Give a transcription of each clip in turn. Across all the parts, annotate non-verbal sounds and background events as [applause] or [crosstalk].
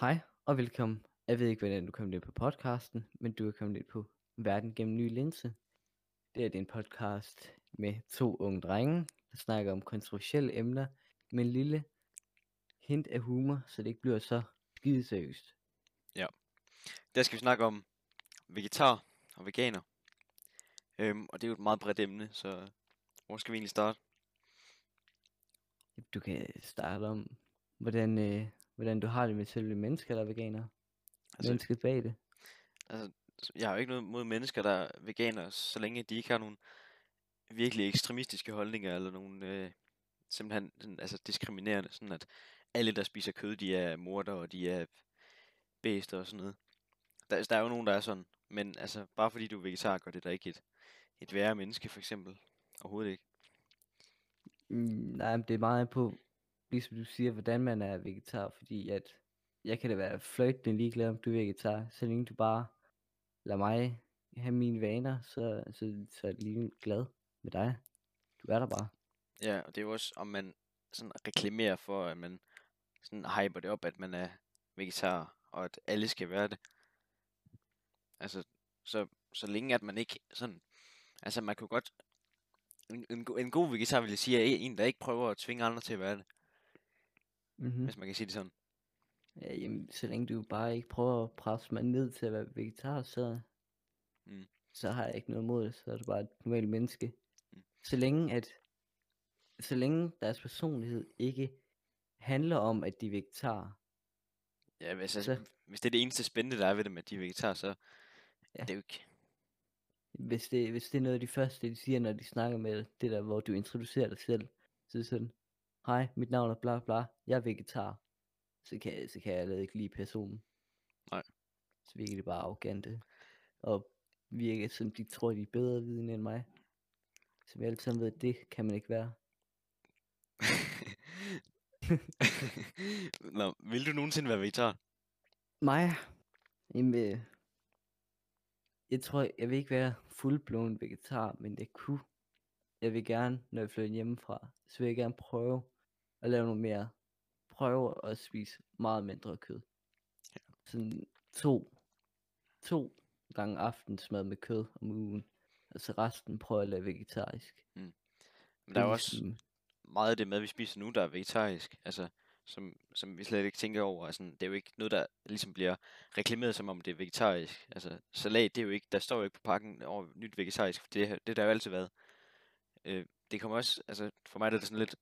Hej og velkommen. Jeg ved ikke, hvordan du kom ind på podcasten, men du er kommet ind på Verden gennem ny linse. Det er en podcast med to unge drenge, der snakker om kontroversielle emner med en lille hint af humor, så det ikke bliver så skide seriøst. Der skal vi snakke om vegetar og veganer. Øhm, og det er jo et meget bredt emne, så hvor skal vi egentlig starte? Du kan starte om, hvordan, øh, hvordan du har det med selve mennesker, der er veganer. Altså- Mennesket bag det. Altså, jeg har jo ikke noget mod mennesker, der er veganere, så længe de ikke har nogle virkelig ekstremistiske holdninger, eller nogle øh, simpelthen sådan, altså diskriminerende, sådan at alle, der spiser kød, de er morder, og de er bæster og sådan noget. Der, der er jo nogen, der er sådan, men altså, bare fordi du er vegetar, gør det da ikke et, et værre menneske, for eksempel. Overhovedet ikke. Mm, nej, men det er meget på, ligesom du siger, hvordan man er vegetar, fordi at jeg kan da være fløjtende ligeglad, om du er vegetar, så længe du bare lader mig have mine vaner, så, så, så er jeg lige glad med dig. Du er der bare. Ja, og det er jo også, om man sådan reklamerer for, at man sådan hyper det op, at man er vegetar, og at alle skal være det. Altså, så, så længe at man ikke sådan, altså man kunne godt, en, en, en god vegetar vil jeg sige, er en, der ikke prøver at tvinge andre til at være det, Mm-hmm. hvis man kan sige det sådan. Ja, jamen, så længe du bare ikke prøver at presse mig ned til at være vegetar, så, Mm. så har jeg ikke noget mod det, så er du bare et normalt menneske. Mm. Så længe at, så længe deres personlighed ikke handler om, at de er vegetarer, Ja, hvis, Så- altså, hvis det er det eneste spændende, der er ved dem, at de er vegetar, så Ja. ja. det er jo ikke, Hvis det, hvis det er noget af de første, de siger, når de snakker med dig, det der, hvor du introducerer dig selv, så er det sådan, hej, mit navn er bla bla, jeg er vegetar. Så kan, jeg- så kan jeg allerede ikke lide personen. Nej. Så virker det bare arrogante. Og virker som de tror, de er bedre viden end mig. Som vi alle sammen ved, det kan man ikke være. [laughs] Nå, vil du nogensinde være vegetar? Mig? Jamen, øh, jeg tror, jeg vil ikke være fuldblåen vegetar, men det kunne. Jeg vil gerne, når jeg flytter hjemmefra, så vil jeg gerne prøve at lave noget mere. Prøve at spise meget mindre kød. Sådan to, to gange aftensmad med kød om ugen. Og så resten prøver at lave vegetarisk. Men der er jo også meget af det mad, vi spiser nu, der er vegetarisk, altså, som, som vi slet ikke tænker over. Altså, det er jo ikke noget, der ligesom bliver reklameret som om det er vegetarisk. Altså, salat, det er jo ikke, der står jo ikke på pakken over nyt vegetarisk, for det, det har der jo altid været. Øh, det kommer også, altså, for mig der er det sådan lidt,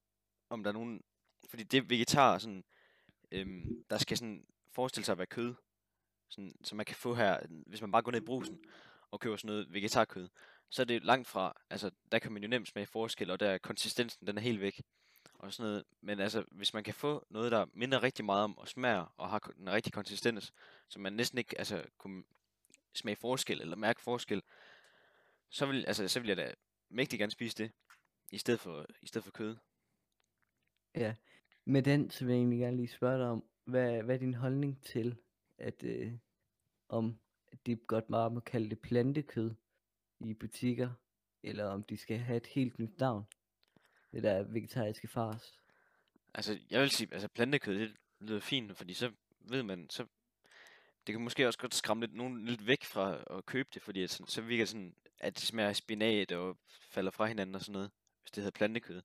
om der er nogen, fordi det vegetar, sådan, øhm, der skal sådan forestille sig at være kød, sådan, som man kan få her, hvis man bare går ned i brusen og køber sådan noget vegetarkød, så er det langt fra, altså der kan man jo nemt smage forskel, og der er konsistensen, den er helt væk. Og sådan noget. Men altså, hvis man kan få noget, der minder rigtig meget om og smager, og har den en rigtig konsistens, så man næsten ikke altså, kunne smage forskel, eller mærke forskel, så vil, altså, så vil jeg da mægtig gerne spise det, i stedet for, i stedet for kød. Ja, med den, så vil jeg egentlig gerne lige spørge dig om, hvad, hvad er din holdning til, at øh, om de godt meget må kalde det plantekød i butikker, eller om de skal have et helt nyt navn, det der vegetariske fars. Altså, jeg vil sige, altså plantekød, det lyder fint, fordi så ved man, så det kan måske også godt skræmme lidt, nogen lidt væk fra at købe det, fordi at sådan, så virker det sådan, at det smager af spinat og falder fra hinanden og sådan noget, hvis det hedder plantekød.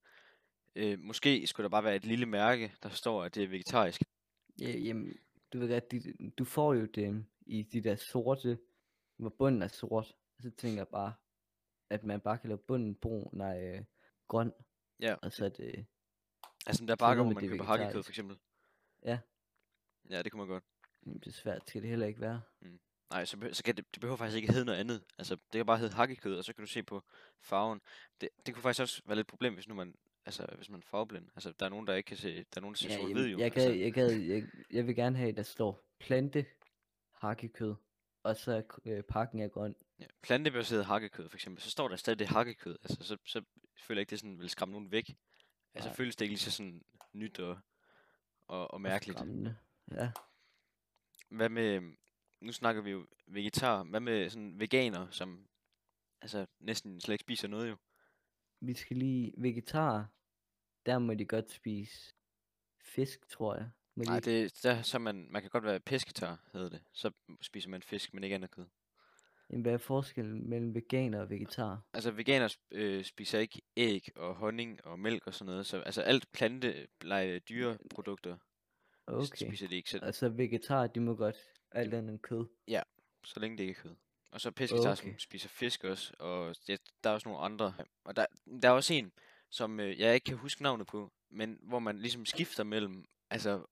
Øh, måske skulle der bare være et lille mærke, der står, at det er vegetarisk. Ja, jamen, du ved godt, de, du får jo det i de der sorte, hvor bunden er sort, og så tænker jeg bare, at man bare kan lave bunden brun, nej, øh, grøn, Ja, og så er det, altså der bakker, hvor man køber hakkekød for eksempel. ja, Ja, det kunne man godt. jamen, det er svært, skal det heller ikke være. Nej, så, så kan det, det behøver faktisk ikke hedde noget andet. Altså, det kan bare hedde hakkekød, og så kan du se på farven. Det, det kunne faktisk også være lidt et problem, hvis nu man, altså, hvis man er farveblind. Altså, der er nogen, der ikke kan se, der er nogen, der ser Ja, sort jamen, hvid jo. jeg, altså. jeg, gad, jeg, jeg vil gerne have, at der står plante hakkekød, og så øh, pakken er grøn. Ja, plantebaseret hakkekød for eksempel, så står der stadig det hakkekød. Altså, så, så føler jeg ikke, det sådan vil skræmme nogen væk. Altså, Nej. føles det ikke lige så sådan nyt og, og, og og mærkeligt. skræmmende. Ja, Hvad med, nu snakker vi jo vegetar, hvad med sådan veganer, som altså næsten slet ikke spiser noget jo? vi skal lige, vegetar, der må de godt spise fisk, tror jeg. Må de Nej, ikke? det, der, så man, man kan godt være pesketar, hedder det. Så spiser man fisk, men ikke andet kød. Jamen, hvad er forskellen mellem veganer og vegetar? Altså veganer øh, spiser ikke æg og honning og mælk og sådan noget. Så altså alt plante, lege dyreprodukter Okay. spiser de ikke selv. Altså vegetar, de må godt alt andet end kød. så længe det ikke er kød. Og så pesketar, okay. Som spiser fisk også, og ja, der er også nogle andre. Og der, der er også en, som øh, jeg ikke kan huske navnet på, men hvor man ligesom skifter mellem altså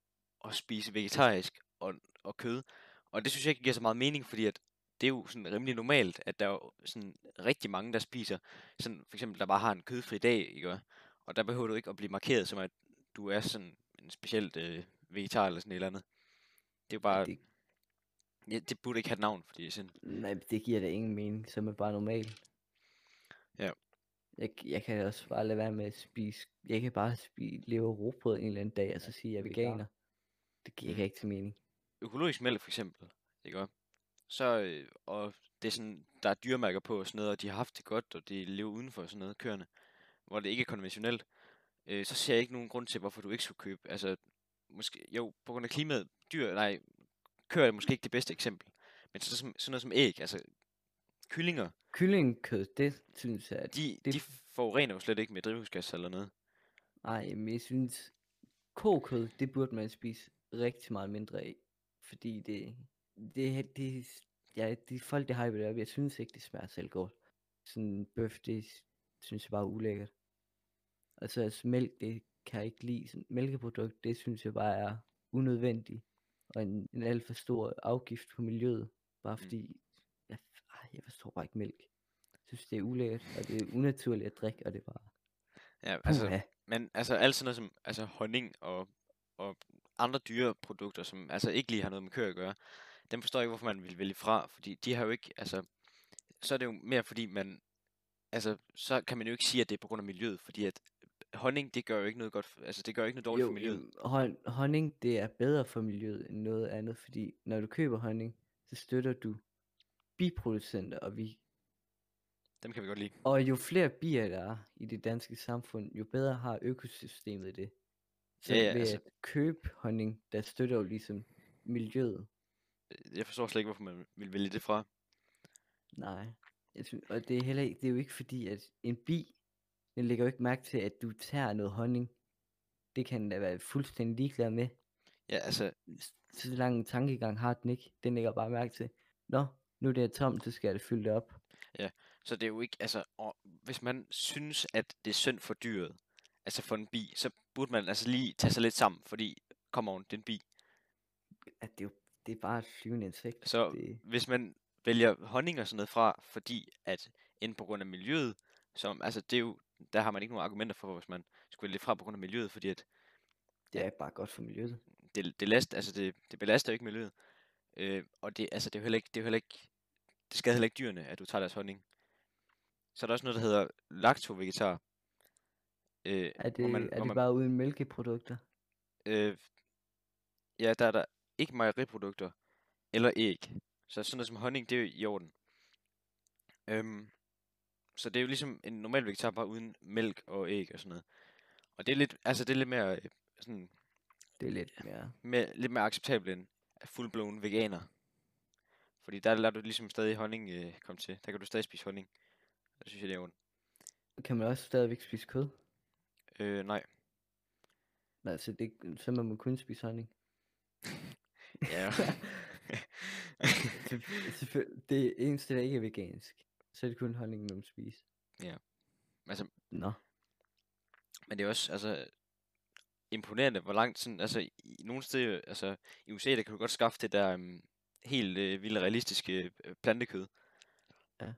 at spise vegetarisk og, og kød. Og det synes jeg ikke giver så meget mening, fordi at det er jo sådan rimelig normalt, at der er sådan rigtig mange, der spiser, sådan for eksempel, der bare har en kødfri dag, ikke? Og der behøver du ikke at blive markeret som, at du er sådan en specielt øh, vegetar eller sådan et eller andet. Det er jo bare, Det, ja, det burde ikke have et navn, fordi sådan, nej, det giver da ingen mening, som er bare normal. Jeg, jeg kan også bare lade være med at spise, jeg kan bare spise, leve råbrød en eller anden dag, og så sige, at jeg er veganer. Det giver ikke til mening. økologisk mælk for eksempel, ikke også? Så, øh, og det er sådan, der er dyremærker på og sådan noget, og de har haft det godt, og de lever uden for sådan noget, køerne, hvor det ikke er konventionelt, øh, så ser jeg ikke nogen grund til, hvorfor du ikke skulle købe, altså, måske, jo, på grund af klimaet, dyr, nej, køer er måske ikke det bedste eksempel, men sådan, som, sådan noget som æg, altså, kyllinger, Kyllingekød, det synes jeg, at de, det- de forurener jo slet ikke med drivhusgas eller noget. Ej, men jeg synes, kokød, det burde man spise rigtig meget mindre af. Fordi det, det, det, ja, de folk, det har det op, jeg synes ikke, det smager selv godt. Sådan en bøf, det synes jeg bare er ulækkert. Og så altså, mælk, det kan jeg ikke lide. Sådan, mælkeprodukt, det synes jeg bare er unødvendigt. Og en, en alt for stor afgift på miljøet. Bare Mm. Jeg, ej, jeg forstår bare ikke mælk. Jeg synes, det er ulækkert, og det er unaturligt at drikke, og det er bare, Ja, altså, puha. Men altså alt sådan noget som altså honning og, og andre dyreprodukter, som altså ikke lige har noget med køer at gøre, dem forstår jeg ikke, hvorfor man vil vælge fra, fordi de har jo ikke, altså, så er det jo mere fordi man, altså, så kan man jo ikke sige, at det er på grund af miljøet, fordi at honning, det gør jo ikke noget godt, for, altså det gør ikke noget dårligt for miljøet. hon- honning, det er bedre for miljøet end noget andet, fordi når du køber honning, så støtter du biproducenter, og, vi, Dem kan vi godt lide. og jo flere bier der er i det danske samfund, jo bedre har økosystemet det. Så Ja, ja, ved altså- at købe honning, der støtter jo ligesom miljøet. Jeg forstår slet ikke, hvorfor man vil vælge det fra. Nej, jeg synes, og det er heller ikke, det er jo ikke fordi, at en bi, den lægger jo ikke mærke til, at du tager noget honning. Det kan den da være fuldstændig ligeglad med. Ja, altså, så lang en tankegang har den ikke. Den lægger bare mærke til, Nå, nu er det her tomt, så skal jeg det fylde op. så det er jo ikke, altså, og hvis man synes, at det er synd for dyret, altså for en bi, så burde man altså lige tage sig lidt sammen, fordi, kom on, det er en bi. At det, er jo, det er bare et flyvende insekt. Så det, hvis man vælger honning og sådan noget fra, fordi at enten på grund af miljøet, som, altså det er jo, der har man ikke nogen argumenter for, hvis man skulle vælge fra på grund af miljøet, fordi at det er bare godt for miljøet. det, det, last, altså det, det belaster jo ikke miljøet. Øh, og det, altså det er heller ikke, det er heller ikke, det skader heller ikke dyrene, at du tager deres honning. Så er der også noget, der hedder lacto-vegetar. Øh, Er det, man, er det man, bare uden mælkeprodukter? øh, ja, der er der ikke mejeriprodukter eller æg. Så sådan noget som honning, det er jo i orden. Øhm, så det er jo ligesom en normal vegetar, bare uden mælk og æg og sådan noget. Og det er lidt, altså det er lidt mere, øh, sådan, Det er lidt mere... mere, lidt mere acceptabelt end fullblown veganer. Fordi der lader du ligesom stadig honning øh, komme til. Der kan du stadig spise honning. Det synes jeg, det er ondt. Kan man også stadigvæk spise kød? Øh, nej. Altså, det, så må man kun spise honning. [laughs] Ja. [laughs] Det eneste, der ikke er vegansk, så er det kun honning, man må spise. altså, Nå. men det er også, altså, imponerende, hvor langt sådan, altså, i nogle steder, altså, i USA, der kan du godt skaffe det der um, helt øh, vildt realistiske øh, plantekød. Ja.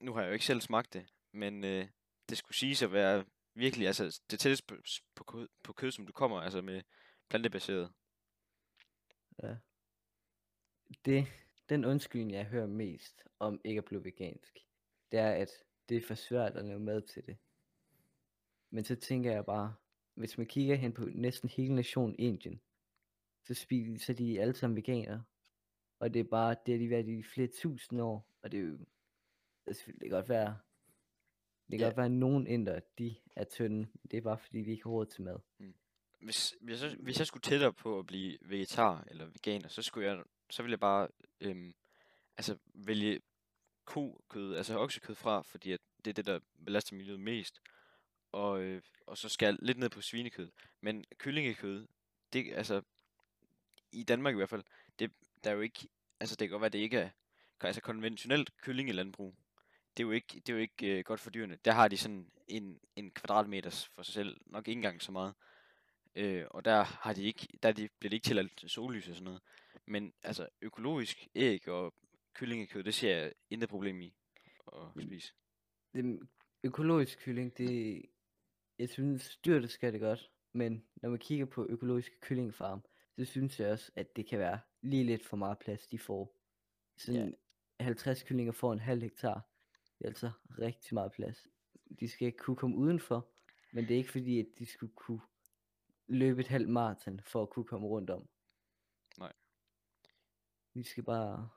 Nu har jeg jo ikke selv smagt det, men øh, det skulle siges at være virkelig, altså, det tætteste på, på, kød, på kød, som du kommer, altså med plantebaseret. Ja. Det, den undskyldning, jeg hører mest om ikke at blive vegansk, det er, at det er for svært at lave mad til det. Men så tænker jeg bare, hvis man kigger hen på næsten hele nationen Indien, så spiser de alle sammen veganere. Og det er bare, det har de været i flere tusind år, og det er jo, altså, det kan godt være, det kan Ja. godt være, at nogen inder, de er tynde, det er bare fordi, de ikke har råd til mad. hvis, hvis, jeg, hvis jeg skulle tættere på at blive vegetar eller veganer, så skulle jeg, så ville jeg bare øhm, altså vælge kokød, altså oksekød fra, fordi at det er det, der belaster miljøet mest. Og, øh, og så skal lidt ned på svinekød. Men kyllingekød, det, altså, i Danmark i hvert fald, det, der er jo ikke, altså det kan godt være, det ikke er, altså konventionelt kyllingelandbrug, det er jo ikke, det er jo ikke øh, godt for dyrene. Der har de sådan en, en kvadratmeter for sig selv, nok ikke engang så meget. Øh, og der har de ikke, der de, bliver det ikke tilladt sollys og sådan noget. Men altså økologisk æg og kyllingekød, det ser jeg intet problem i at spise. Det, økologisk kylling, det, jeg synes dyrt skal det godt, men når man kigger på økologiske kyllingfarm, så synes jeg også, at det kan være lige lidt for meget plads, de får. Sådan ja. 50 kyllinger får en halv hektar. Det er altså rigtig meget plads. De skal ikke kunne komme udenfor, men det er ikke fordi, at de skulle kunne løbe et halvt maraton for at kunne komme rundt om. Nej. De skal bare...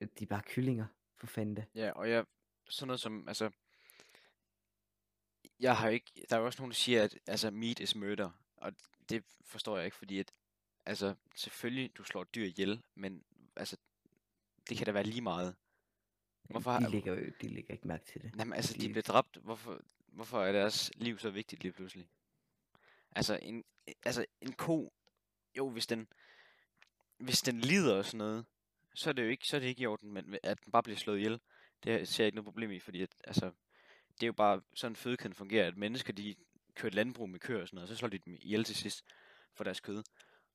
De er bare kyllinger, for fanden. Ja, og jeg, sådan noget som, altså, jeg har ikke, der er jo også nogen, der siger, at altså, meat is murder, og det forstår jeg ikke, fordi at, altså, selvfølgelig, du slår et dyr ihjel, men altså, det kan da være lige meget. Hvorfor de, ligger jo, de ligger ikke mærke til det. Jamen, altså, de, de bliver dræbt. Hvorfor, hvorfor er deres liv så vigtigt lige pludselig? Altså, en, altså, en ko, jo, hvis den, hvis den lider og sådan noget, så er det jo ikke, så er det ikke i orden, men at den bare bliver slået ihjel, det ser jeg ikke noget problem i, fordi at, altså, det er jo bare sådan fødekæden fungerer, at mennesker de kører landbrug med køer og sådan noget, og så slår de dem ihjel til sidst for deres kød.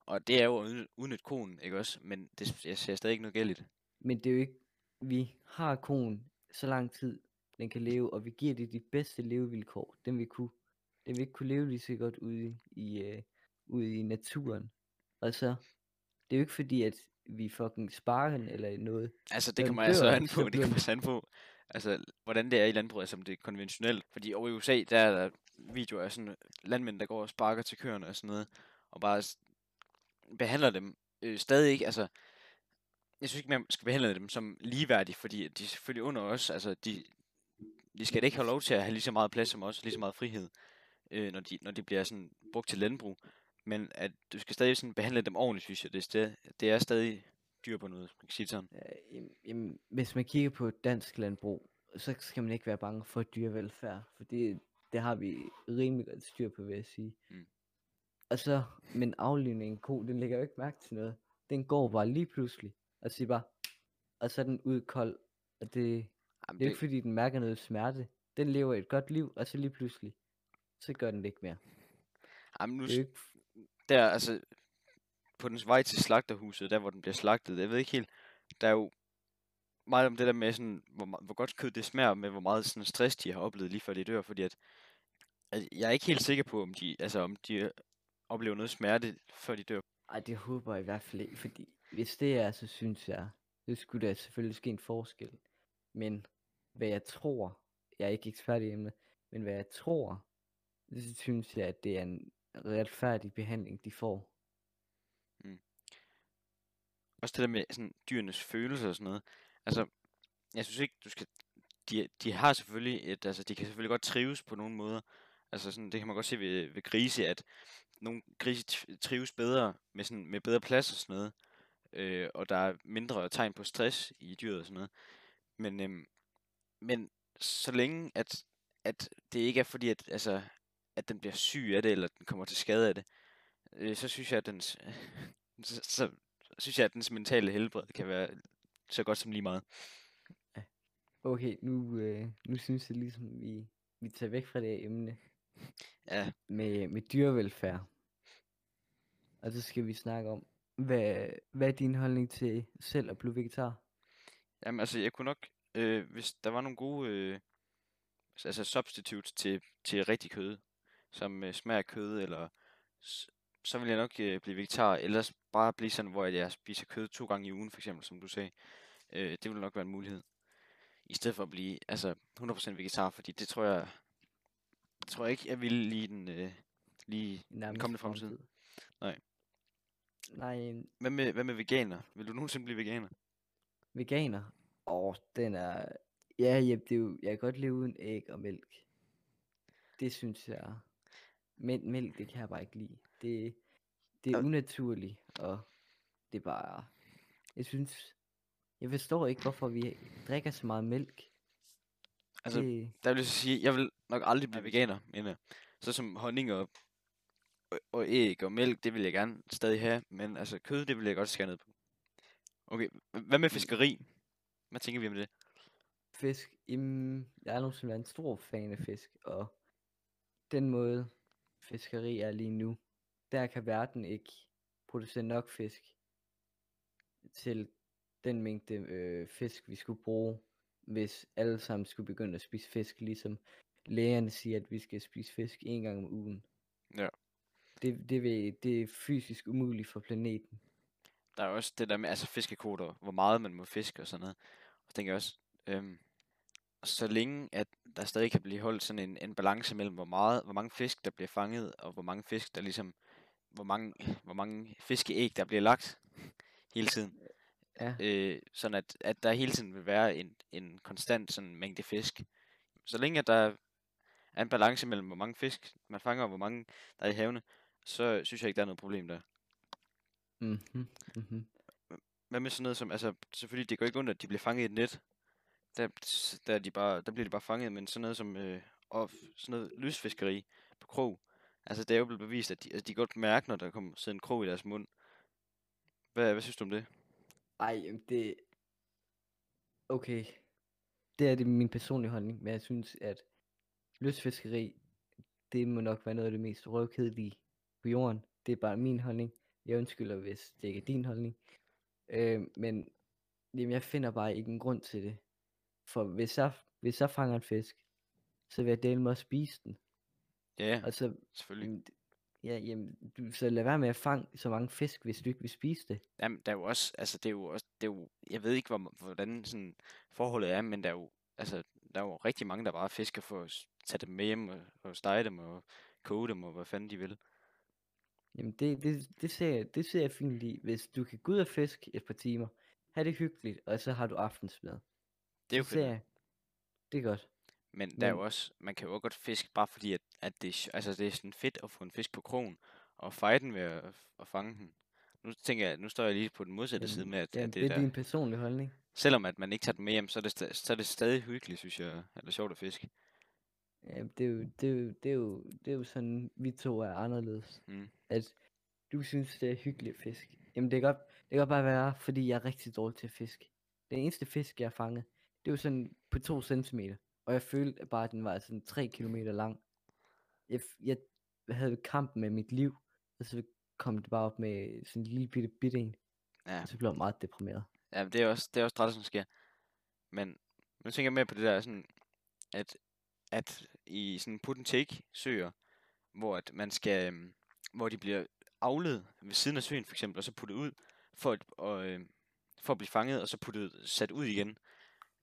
Og det er jo uden et konen, ikke også? Men det, jeg ser stadig ikke noget galt i det. Men det er jo ikke, vi har konen så lang tid, den kan leve, og vi giver det de bedste levevilkår, den vi kunne. Den vil ikke kunne leve lige så godt ude i, uh, ude i naturen. Og så, det er jo ikke fordi, at vi fucking sparer den eller noget. Altså det kommer altså an på, det kommer an på, altså hvordan det er i landbruget, altså, som det er konventionelt. Fordi over i USA, der er der videoer af sådan øh, landmænd, der går og sparker til køerne og sådan noget, og bare behandler dem øh, stadig ikke, altså jeg synes ikke, man skal behandle dem som ligeværdige, fordi de er selvfølgelig under os, altså de, de skal da ikke have lov til at have lige så meget plads som os, lige så meget frihed, øh, når, de, når de bliver sådan brugt til landbrug. Men at du skal stadig sådan behandle dem ordentligt, synes jeg. Det, det, det er stadig dyr på noget, man kan sige sådan. Ja, jamen, hvis man kigger på dansk landbrug, så skal man ikke være bange for dyrevelfærd, for det, det har vi rimelig godt styr på, vil jeg sige. Mm. Og så, men aflivning en ko, den lægger jo ikke mærke til noget. Den går bare lige pludselig, og siger bare, og så er den ud kold, og det, Jamen, det er det... ikke fordi, den mærker noget smerte. Den lever et godt liv, og så lige pludselig, så gør den det ikke mere. Jamen, nu, det ikke... der, altså, på dens vej til slagterhuset, der hvor den bliver slagtet, jeg ved ikke helt, der er jo meget om det der med, sådan, hvor, hvor godt kød det smager, med hvor meget sådan, stress de har oplevet lige før de dør, fordi at, at jeg er ikke helt sikker på, om de, altså, om de oplever noget smerte, før de dør. Ej, det håber jeg i hvert fald ikke, fordi hvis det er, så synes jeg, det skulle da selvfølgelig ske en forskel. Men hvad jeg tror, jeg er ikke ekspert i emnet, men hvad jeg tror, så synes jeg, at det er en retfærdig behandling, de får. Mm. Også det der med sådan, dyrenes følelser og sådan noget. Altså, jeg synes ikke, du skal... De, de har selvfølgelig et... Altså, de kan selvfølgelig godt trives på nogle måder. Altså, sådan, det kan man godt se ved, ved grise, at nogle grise trives bedre med, sådan, med bedre plads og sådan noget. Øh, og der er mindre tegn på stress i dyret og sådan noget. Men, øhm, men så længe, at, at det ikke er fordi, at, altså, at den bliver syg af det, eller den kommer til skade af det, øh, så synes jeg, at dens, [laughs] så, så, synes jeg, at dens mentale helbred kan være så godt som lige meget. Okay, nu, øh, nu synes jeg ligesom, vi, vi tager væk fra det her emne. Ja. Med, med dyrevelfærd. Og så skal vi snakke om, hvad, hvad er din holdning til selv at blive vegetar? Jamen altså, jeg kunne nok, øh, hvis der var nogle gode øh, altså substitutes til, til rigtig kød, som øh, smager kød, eller så vil jeg nok øh, blive vegetar, ellers bare blive sådan, hvor jeg spiser kød to gange i ugen, for eksempel, som du sagde. Øh, det vil nok være en mulighed. I stedet for at blive altså 100% vegetar, fordi det tror jeg, det tror jeg ikke, jeg vil lige den, øh, lige den kommende fremtid. fremtid. Nej. Nej. Hvad med, hvad med veganer? Vil du nogensinde blive veganer? Veganer? Åh, oh, den er... Ja, ja, det er jo... jeg kan godt leve uden æg og mælk. Det synes jeg... Men mælk, det kan jeg bare ikke lide. Det, det er Og- unaturligt, og det er bare... Jeg synes... Jeg forstår ikke, hvorfor vi drikker så meget mælk. Altså, det, Der vil jeg sige, jeg vil nok aldrig blive veganer, jeg. Så som honning og, og, og æg og mælk, det vil jeg gerne stadig have, men altså kød, det vil jeg godt skære ned på. Okay, hvad med fiskeri? Hvad tænker vi om det? fisk, jamen, jeg er nogensinde været en stor fan af fisk, og den måde fiskeri er lige nu, der kan verden ikke producere nok fisk til den mængde øh, fisk, vi skulle bruge, hvis alle sammen skulle begynde at spise fisk, ligesom lægerne siger, at vi skal spise fisk en gang om ugen. Ja. Det, det, vil, det er fysisk umuligt for planeten. Der er også det der med, altså fiskekvoter, hvor meget man må fiske og sådan noget. Og så tænker jeg også, øhm, så længe at der stadig kan blive holdt sådan en, en balance mellem, hvor meget, hvor mange fisk, der bliver fanget, og hvor mange fisk, der ligesom, hvor mange, hvor mange fiskeæg, der bliver lagt hele tiden. Ja, øh, sådan at, at der hele tiden vil være en, en konstant sådan mængde fisk. Så længe at der er en balance mellem, hvor mange fisk man fanger, og hvor mange der er i havene, så synes jeg ikke, der er noget problem der. mhm, mhm. Hvad med sådan noget som, altså selvfølgelig, det går ikke ondt, at de bliver fanget i et net. Der, der, er de bare, der bliver de bare fanget, men sådan noget som, øh, og sådan noget lysfiskeri på krog. Altså det er jo blevet bevist, at de, altså, de kan godt mærke, når der kommer sidder en krog i deres mund. Hvad, hvad synes du om det? Ej, det... Okay. Det er det min personlige holdning, men jeg synes, at lystfiskeri, det må nok være noget af det mest røvkedelige på jorden. Det er bare min holdning. Jeg undskylder, hvis det ikke er din holdning. Øh, men jamen, jeg finder bare ikke en grund til det. For hvis jeg, hvis jeg fanger en fisk, så vil jeg dele mig at spise den. Ja, ja, Og så, selvfølgelig. jamen, ja, jamen, du, så lad være med at fange så mange fisk, hvis du ikke vil spise det. Jamen, der er jo også, altså det er jo også, det er jo, jeg ved ikke, hvor, hvordan sådan forholdet er, men der er jo, altså, der er jo rigtig mange, der bare fisker for at tage dem med hjem og, og stege dem og koge dem og hvad fanden de vil. Jamen det, det, det, ser jeg, det ser jeg fint i. Hvis du kan gå ud og fiske et par timer, have det hyggeligt, og så har du aftensmad. Det er jo ser jeg, det er godt. Men der er jo Men- også, man kan jo også godt fiske, bare fordi, at, at det, altså, det er sådan fedt at få en fisk på krogen, og feje den ved at, at fange den. Nu tænker jeg, nu står jeg lige på den modsatte side med, at, jamen, at det, det, er der, din personlige holdning. selvom at man ikke tager den med hjem, så er det, sta- så er det stadig hyggeligt, synes jeg, eller sjovt at fiske. Ja, det, er jo, det, er jo, det, er jo, det er jo sådan, vi to er anderledes. Mm. At du synes, det er hyggeligt at fiske. Jamen det kan, godt, det kan godt bare være, fordi jeg er rigtig dårlig til at fiske. Den eneste fisk, jeg har fanget, det var sådan på to centimeter. Og jeg følte bare, at den var sådan 3 kilometer lang. Jeg, jeg havde kamp med mit liv, og så kom det bare op med sådan en lille bitte bitte en. Ja. Og så blev jeg meget deprimeret. Ja, men det er også, det er også træt, som sker. Men nu tænker jeg mere på det der sådan, at, at i sådan put and take søer, hvor at man skal, øhm, hvor de bliver avlet ved siden af søen for eksempel, og så puttet ud, for at, og, øh, for at blive fanget, og så puttet, sat ud igen.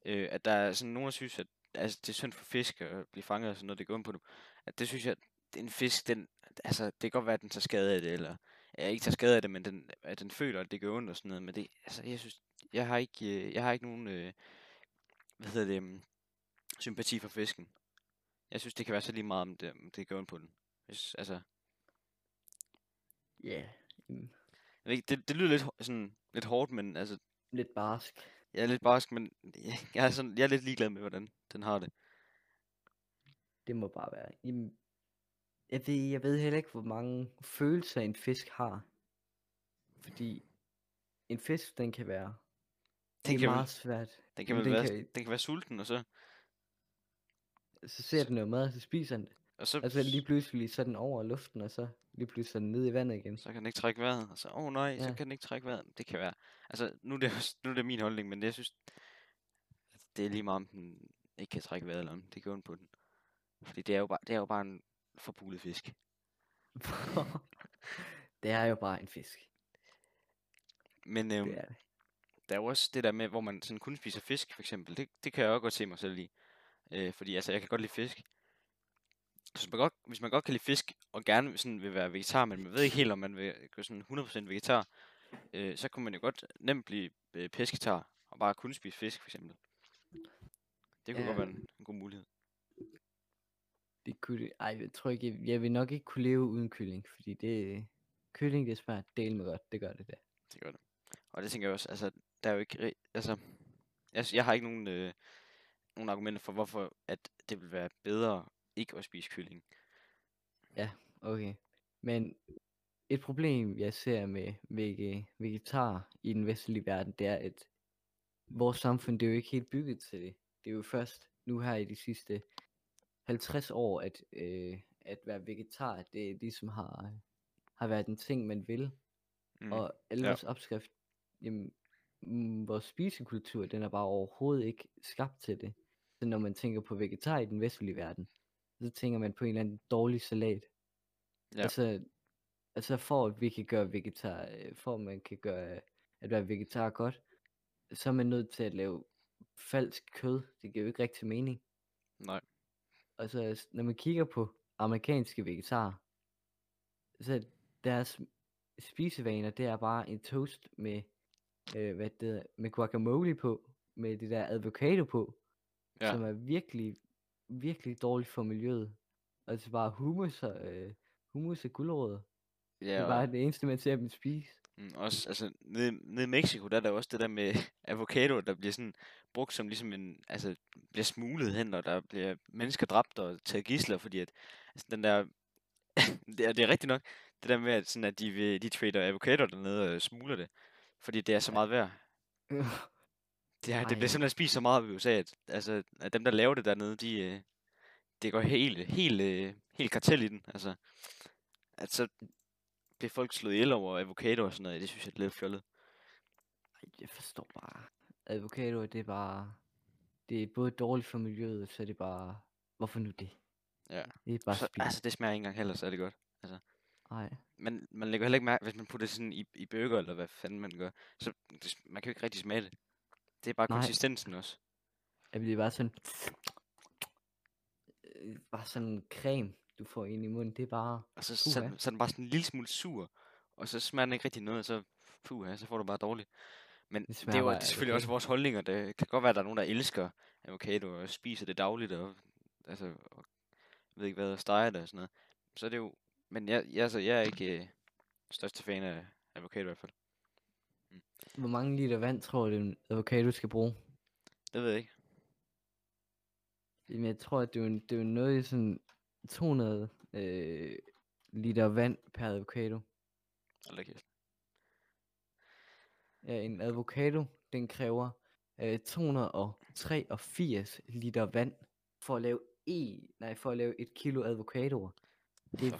Øh, at der er sådan nogen, der synes, at altså, det er synd for fisk at blive fanget og sådan noget, det går ind på dem. At det synes jeg, en fisk, den, altså, det kan godt være, at den tager skade af det, eller ja, ikke tager skade af det, men den, at den føler, at det gør ondt og sådan noget. Men det, altså, jeg synes, jeg har ikke, øh, jeg har ikke nogen, øh, hvad hedder det, um, sympati for fisken. Jeg synes, det kan være så lige meget, om det, om det gør ondt på den. Hvis, altså, Ja, yeah. jeg ikke, det, det lyder lidt, sådan, lidt hårdt, men altså, lidt barsk. jeg er lidt barsk, men jeg, jeg, er sådan, jeg er lidt ligeglad med, hvordan den har det. Det må bare være. Jamen, jeg ved, jeg ved heller ikke, hvor mange følelser en fisk har. Fordi en fisk, den kan være... Den det er kan vel- meget svært. Den kan vel den være, kan- den kan være sulten, og så, Så ser den noget mad, og så spiser den det. og så, Og så lige pludselig så den over luften, og så lige pludselig så den nede i vandet igen. så kan den ikke trække vejret, og så, åh oh, nej, så Ja. kan den ikke trække vejret. Det kan være, altså, nu er det, nu er det min holdning, men jeg synes, det er lige meget, om den ikke kan trække vejret, eller om det gør ondt på den. Fordi det er jo bare, det er jo bare en forpulet fisk. [laughs] det er jo bare en fisk. Men øhm, Det er det. der er jo også det der med, hvor man sådan kun spiser fisk, for eksempel. Det, det kan jeg også godt se mig selv i. Øh, fordi altså, jeg kan godt lide fisk. Så hvis man, godt, hvis man godt kan lide fisk, og gerne sådan vil være vegetar, men man ved ikke helt, om man vil gå sådan 100% vegetar, øh, så kunne man jo godt nemt blive øh, pesketar, og bare kun spise fisk, for eksempel. Det kunne Ja. godt være en, en god mulighed. Det kunne. Ej, jeg tror ikke, jeg, vil nok ikke kunne leve uden kylling, fordi det, kylling, det smager del med godt. Det gør det der. Det gør det. Og det tænker jeg også, altså, der er jo ikke, altså, jeg, jeg har ikke nogen, øh, nogen argumenter for, hvorfor at det vil være bedre ikke at spise kylling. Okay. Men et problem, jeg ser med vege, vegetar i den vestlige verden, det er, at vores samfund, det er jo ikke helt bygget til det. Det er jo først nu her i de sidste 50 år, at, øh, at være vegetar, det ligesom har, har været en ting, man vil. Mm. Og alle ja. vores opskrift, jamen, mm, vores spisekultur, den er bare overhovedet ikke skabt til det. Så når man tænker på vegetar i den vestlige verden, så tænker man på en eller anden dårlig salat. Ja. Altså, altså for at vi kan gøre vegetar, øh, for at man kan gøre at være vegetar godt, så er man nødt til at lave falsk kød. Det giver jo ikke rigtig mening. Nej. Altså, når man kigger på amerikanske vegetarer, så er deres spisevaner, det er bare en toast med, øh, hvad det hedder, med guacamole på, med det der avocado på, Ja. som er virkelig, virkelig dårligt for miljøet. Altså bare hummus og, øh, hummus og gulerødder. Ja, Det er bare det eneste, man ser dem spise. Mm, også, altså, nede, nede i Mexico, der er der også det der med [laughs] avocado, der bliver sådan brugt som ligesom en, altså, bliver smuglet hen, og der bliver mennesker dræbt og taget gisler, fordi at, altså, den der, [laughs] det er, det er rigtigt nok, det der med, at, sådan, at de, vil, de trader avocado dernede og smugler det, fordi det er så meget værd. [laughs] Det, er, det bliver simpelthen spist så meget i USA, at, altså, at dem, der laver det dernede, de, øh, det går helt, helt, øh, helt kartel i den. Altså, at så bliver folk slået ihjel over avocado og sådan noget, det synes jeg er lidt fjollet. Ej, Jeg forstår bare. Avocado, det er bare... Det er både dårligt for miljøet, så er det bare... Hvorfor nu det? Ja. Det er bare Så, spild. altså, det smager ikke engang heller særlig godt. Nej. Men man lægger heller ikke mærke, hvis man putter det sådan i, i burger, eller hvad fanden man gør, så det, man kan jo ikke rigtig smage det. Det er bare Nej. konsistensen også. Jamen, det er bare sådan... [tsk] Øh, Bare sådan en creme, du får ind i munden. Det er bare... Og så, så, Puha. den- så er den bare sådan en lille smule sur, og så smager den ikke rigtig noget, og så, puha, så får du bare dårligt. Men Det det, er jo det er selvfølgelig også avocado. vores holdninger. Det kan godt være, at der er nogen, der elsker avocado og spiser det dagligt, og, altså, og ved ikke hvad, og steger det og sådan noget. Så er det jo, men jeg, jeg, altså, jeg er ikke øh, største fan af avocado i hvert fald. Hvor mange liter vand tror du, en avocado skal bruge? Det ved jeg ikke. Jamen, jeg tror, at det er, jo- det er jo noget i sådan 200 øh, liter vand per avocado. Hold kæft. Ja, en avocado, den kræver øh, 283 liter vand for at lave en, nej, for at lave et kilo avocadoer. Det er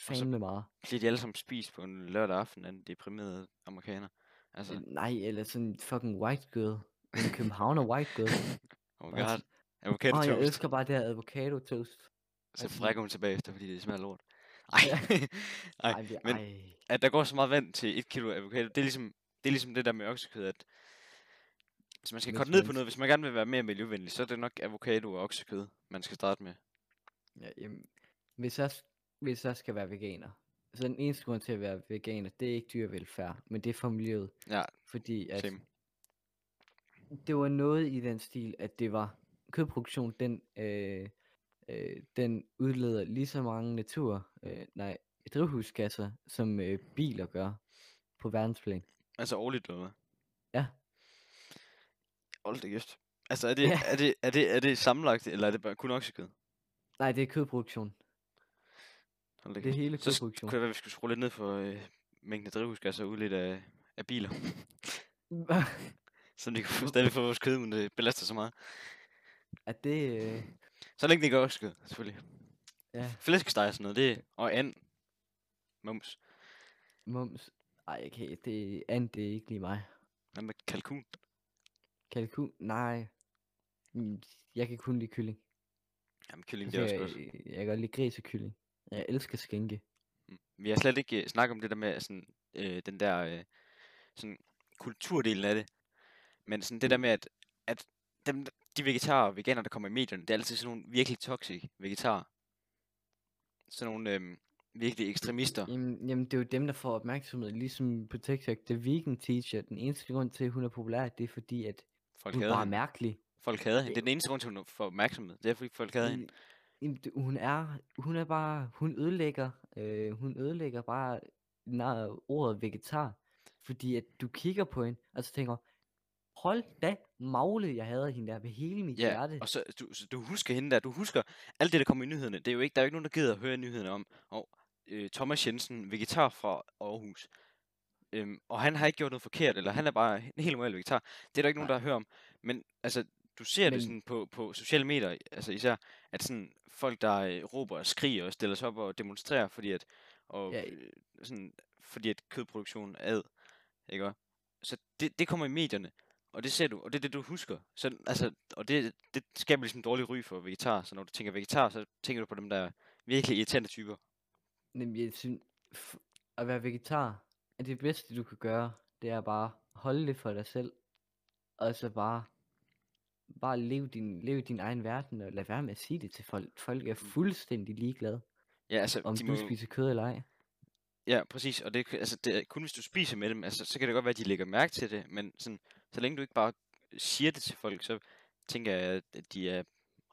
fandme meget. Bliver de alle sammen spist på en lørdag aften af en deprimeret amerikaner? Altså, Øh, Nej, eller sådan en fucking white girl. En københavner white girl. [laughs] oh my god. sådan, Avocado Åh, jeg toast. elsker bare det her avocado toast. Så frækker hun tilbage efter, fordi det smager lort. Ej. [laughs] Ej, men- at der går så meget vand til et kilo avocado, det er ligesom det, er ligesom det der med oksekød, at hvis man skal korte ned på noget, hvis man gerne vil være mere miljøvenlig, så er det nok avocado og oksekød, man skal starte med. Ja, jamen, hvis jeg, hvis jeg skal være veganer, så den eneste grund til at være veganer, det er ikke dyrevelfærd, men det er for miljøet. Ja, Fordi at Same. det var noget i den stil, at det var kødproduktion, den, øh, øh, den udleder lige så mange natur, øh, nej, drivhusgasser, som øh, biler gør på verdensplan. Altså årligt eller hvad? Ja. Hold det kæft. Altså er det, Ja. er det, er det, er det sammenlagt, eller er det bare kun oksekød? Nej, det er kødproduktion. Hold da Det er hele Så kødproduktion. kunne det være, at vi skulle skrue lidt ned for øh, mængden af drivhusgasser udledt af, af biler, [laughs] så vi kan stadig få vores kød, uden det belaster så meget. at det, øh, Så længe det ikke oksekød, selvfølgelig. ja, Flæskesteg og sådan noget, det og and. Mums. mums. Ej, kan, det, and, det er ikke lige mig. Hvad med kalkun? Kalkun? Nej. Mm, Jeg kan kun lide kylling. Jamen, kylling, det er også jeg, godt. jeg kan godt lide gris og kylling. Jeg elsker skænke. Mm. Vi har slet ikke uh, snakket om det der med sådan, øh, den der øh, sådan, kulturdelen af det. Men sådan det der med, at, at dem, de vegetarer og veganer, der kommer i medierne, det er altid sådan nogle virkelig toxic vegetarer. Sådan nogle øh, virkelig ekstremister. Jamen, jamen, det er jo dem, der får opmærksomhed. Ligesom på TikTok, The Vegan Teacher. Den eneste grund til, at hun er populær, det er fordi, at Folk hun er bare hende. mærkelig. Folk hader hende. Det er den eneste grund til, at hun får opmærksomhed. Det er, fordi folk hader hende. Jamen, hun er, hun er bare, hun ødelægger, øh, hun ødelægger bare nej, ordet vegetar, fordi at du kigger på hende, og så tænker, hold da magle, jeg hader hende der ved hele mit Ja, hjerte. og så du, så du husker hende der, du husker alt det, der kommer i nyhederne. Det er jo ikke, der er jo ikke nogen, der gider at høre nyhederne om, og øh, Thomas Jensen, vegetar fra Aarhus. Øhm, og han har ikke gjort noget forkert, eller han er bare en helt normal vegetar. Det er der ikke nogen, der hører om. Men altså, du ser det Men- sådan på, på sociale medier, altså især, at sådan folk, der øh, råber og skriger og stiller sig op og demonstrerer, fordi at, og, Ja. øh, sådan, fordi at kødproduktionen er ad, ikke? Så det, det kommer i medierne, og det ser du, og det er det, du husker. Så, altså, og det, det skaber ligesom dårlig ry for vegetar, så når du tænker vegetar, så tænker du på dem, der er virkelig irriterende typer. Men jeg synes, at være vegetar, er det bedste du kan gøre, det er bare holde det for dig selv, og så bare, bare leve din, leve din egen verden, og lad være med at sige det til folk. Folk er fuldstændig ligeglade, Ja, altså, om Mm. de du må, spiser kød eller ej. Ja, præcis, og det, altså, det kun hvis du spiser med dem, altså, så kan det godt være, at de lægger mærke til det, men sådan, så længe du ikke bare siger det til folk, så tænker jeg, at de er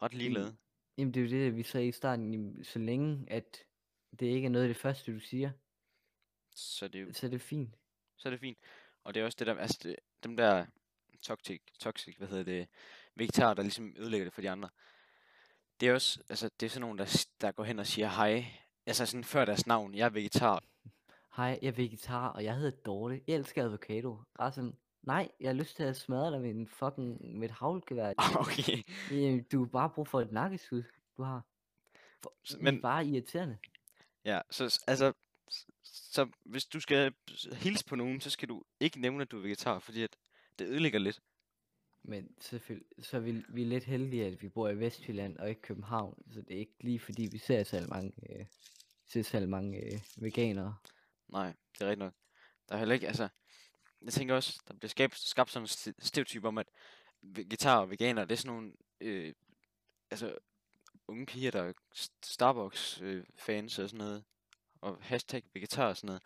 ret ligeglade. Jamen det er jo det, vi sagde i starten, jamen, så længe at det ikke er noget af det første, du siger, Så det er jo, så er det fint. så er det fint. Og det er også det der, altså det, dem der toxic, toxic, hvad hedder det, vegetarer, der ligesom ødelægger det for de andre. Det er også, altså det er sådan nogen, der, der går hen og siger hej, altså sådan før deres navn, jeg er vegetar. [laughs] Hej, jeg er vegetar, og jeg hedder Dorte. Jeg elsker avocado. Resten, nej, jeg har lyst til at smadre dig med en fucking, med et havlgevær. [laughs] okay, Jamen, du har bare brug for et nakkeskud, du har. For, men... I er bare irriterende. ja, så altså, så hvis du skal hilse på nogen, så skal du ikke nævne, at du er vegetar, fordi at det ødelægger lidt. Men selvfølgelig, så er vi, vi er lidt heldige, at vi bor i Vestjylland og ikke København. Så det er ikke lige fordi, vi ser så mange, øh, ser så mange øh, veganere. Nej, det er rigtigt nok. Der er heller ikke, altså, jeg tænker også, der bliver skabt, skabt sådan en st- stereotyp om, at vegetar og veganer, det er sådan nogle, øh, altså, unge piger, der er Starbucks-fans og sådan noget, og hashtag vegetar og sådan noget.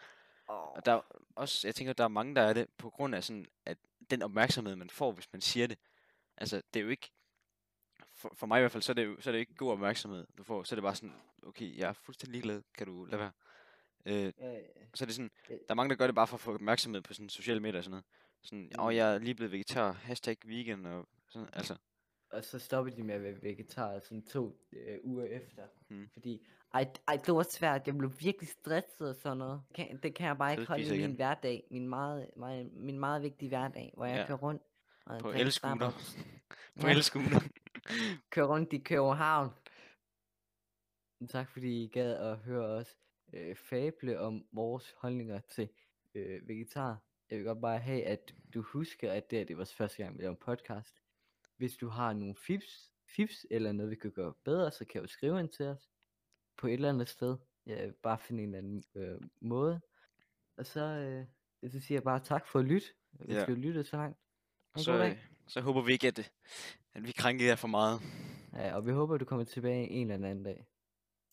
Og der er også, jeg tænker, der er mange, der er det, på grund af sådan, at den opmærksomhed, man får, hvis man siger det. Altså, det er jo ikke, for, for mig i hvert fald, så er det jo så er det ikke god opmærksomhed, du får. Så er det bare sådan, okay, jeg er fuldstændig ligeglad, kan du lade være? Øh, Ja, så er det sådan, der er mange, der gør det bare for at få opmærksomhed på sådan sociale medier og sådan noget. Sådan, åh, Mm. jeg er lige blevet vegetar, hashtag vegan og sådan, [laughs] altså. og så stoppede de med at være vegetar sådan to øh, uger efter. Mm. Fordi, ej, ej, det var svært. Jeg blev virkelig stresset og sådan noget. Kan, det kan jeg bare ikke holde i min igen. hverdag. Min meget, meget, min meget vigtige hverdag, hvor jeg Ja. kører rundt. Og På. Starbucks. [laughs] På Ja. elscooter. [laughs] Kører rundt i København. Tak fordi I gad at høre os øh, fable om vores holdninger til øh, vegetar. Jeg vil godt bare have, at du husker, at det, her, det vores første gang, vi laver en podcast. Hvis du har nogle fips, fips eller noget, vi kan gøre bedre, så kan du skrive ind til os på et eller andet sted. Ja, bare finde en eller anden øh, måde. Og så, øh, så siger jeg bare tak for at lytte, hvis Ja. du lyttet så langt. En Så, øh, så håber vi ikke, at, at vi krænker jer for meget. Ja, og vi håber, du kommer tilbage en eller anden dag.